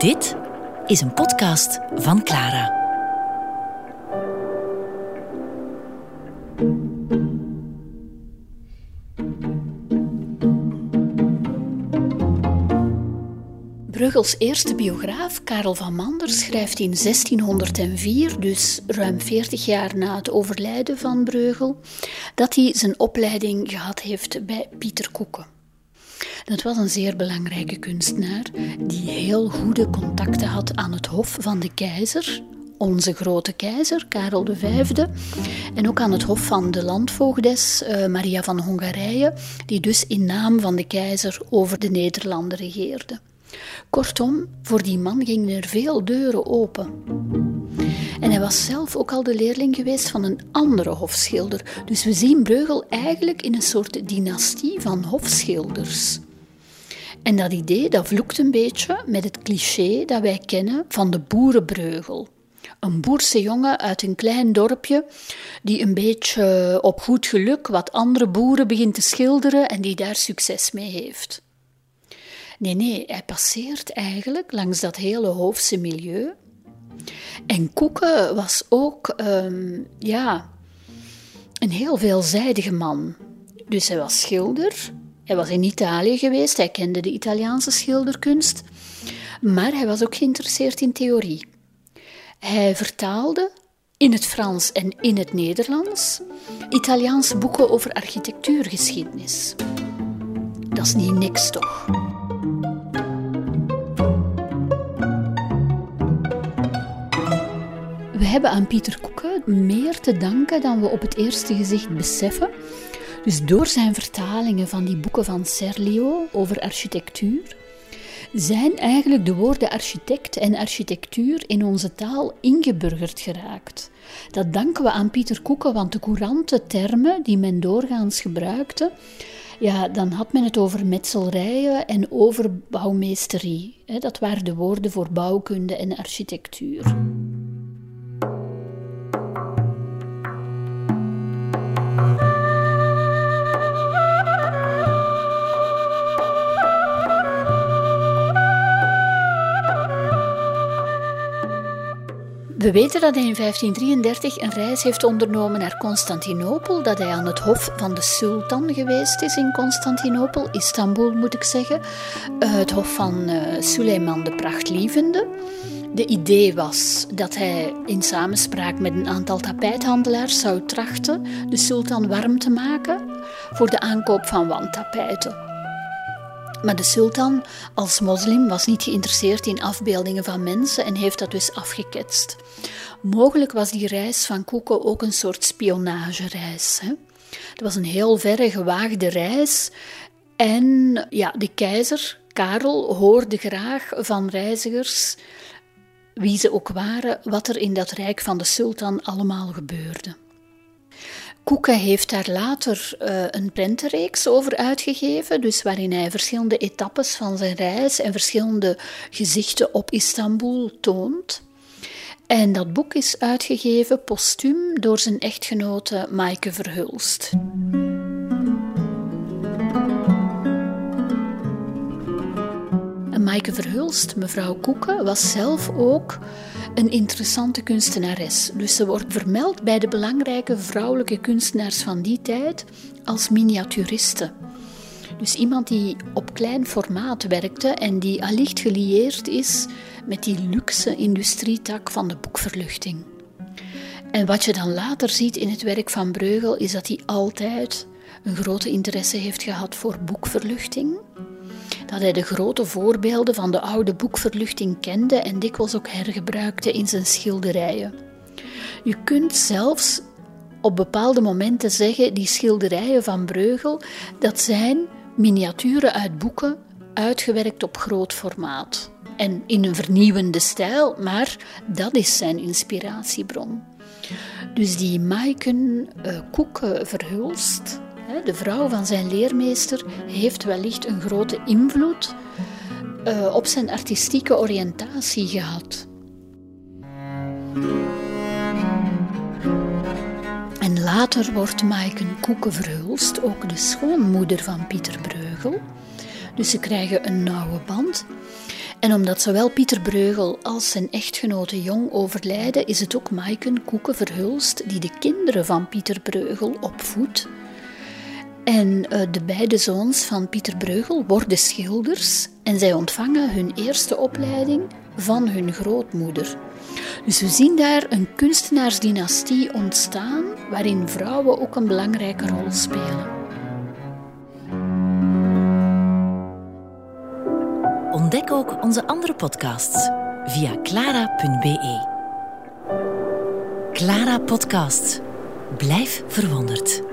Dit is een podcast van Clara. Bruegels eerste biograaf, Karel van Manders, schrijft in 1604, dus ruim 40 jaar na het overlijden van Breugel, dat hij zijn opleiding gehad heeft bij Pieter Koeken. Dat was een zeer belangrijke kunstenaar die heel goede contacten had aan het hof van de keizer, onze grote keizer, Karel V, en ook aan het hof van de landvoogdes, uh, Maria van Hongarije, die dus in naam van de keizer over de Nederlanden regeerde. Kortom, voor die man gingen er veel deuren open. En hij was zelf ook al de leerling geweest van een andere hofschilder. Dus we zien Breugel eigenlijk in een soort dynastie van hofschilders. En dat idee dat vloekt een beetje met het cliché dat wij kennen van de boerenbreugel. Een boerse jongen uit een klein dorpje die een beetje op goed geluk wat andere boeren begint te schilderen en die daar succes mee heeft. Nee, nee, hij passeert eigenlijk langs dat hele hoofdse milieu. En Koeken was ook, um, ja, een heel veelzijdige man. Dus hij was schilder, hij was in Italië geweest, hij kende de Italiaanse schilderkunst, maar hij was ook geïnteresseerd in theorie. Hij vertaalde in het Frans en in het Nederlands Italiaanse boeken over architectuurgeschiedenis. Dat is niet niks toch? We hebben aan Pieter Koeken meer te danken dan we op het eerste gezicht beseffen. Dus door zijn vertalingen van die boeken van Serlio over architectuur, zijn eigenlijk de woorden architect en architectuur in onze taal ingeburgerd geraakt. Dat danken we aan Pieter Koeken, want de courante termen die men doorgaans gebruikte, ja, dan had men het over metselrijen en over bouwmeesterie. Dat waren de woorden voor bouwkunde en architectuur. We weten dat hij in 1533 een reis heeft ondernomen naar Constantinopel, dat hij aan het hof van de sultan geweest is in Constantinopel, Istanbul moet ik zeggen, eh, het hof van uh, Suleiman de Prachtlievende. De idee was dat hij in samenspraak met een aantal tapijthandelaars zou trachten de sultan warm te maken voor de aankoop van wandtapijten. Maar de sultan als moslim was niet geïnteresseerd in afbeeldingen van mensen en heeft dat dus afgeketst. Mogelijk was die reis van Koeken ook een soort spionagereis. Het was een heel verre gewaagde reis en ja, de keizer, Karel, hoorde graag van reizigers, wie ze ook waren, wat er in dat rijk van de sultan allemaal gebeurde. Koeken heeft daar later uh, een prentenreeks over uitgegeven, dus waarin hij verschillende etappes van zijn reis en verschillende gezichten op Istanbul toont. En dat boek is uitgegeven postuum door zijn echtgenote Maaike Verhulst. Maaike Verhulst, mevrouw Koeken, was zelf ook een interessante kunstenares. Dus ze wordt vermeld bij de belangrijke vrouwelijke kunstenaars van die tijd als miniaturiste. Dus iemand die op klein formaat werkte en die allicht gelieerd is met die luxe industrietak van de boekverluchting. En wat je dan later ziet in het werk van Breugel is dat hij altijd een grote interesse heeft gehad voor boekverluchting dat hij de grote voorbeelden van de oude boekverluchting kende en dikwijls ook hergebruikte in zijn schilderijen. Je kunt zelfs op bepaalde momenten zeggen, die schilderijen van Breugel, dat zijn miniaturen uit boeken, uitgewerkt op groot formaat. En in een vernieuwende stijl, maar dat is zijn inspiratiebron. Dus die Maiken uh, Koeken Verhulst, de vrouw van zijn leermeester heeft wellicht een grote invloed uh, op zijn artistieke oriëntatie gehad. En later wordt Maiken Koeken Verhulst ook de schoonmoeder van Pieter Breugel. Dus ze krijgen een nauwe band. En omdat zowel Pieter Breugel als zijn echtgenote jong overlijden, is het ook Maiken Koeken Verhulst die de kinderen van Pieter Breugel opvoedt. En uh, de beide zoons van Pieter Breugel worden schilders en zij ontvangen hun eerste opleiding van hun grootmoeder. Dus we zien daar een kunstenaarsdynastie ontstaan waarin vrouwen ook een belangrijke rol spelen. Ontdek ook onze andere podcasts via clara.be. Clara Podcast. Blijf verwonderd.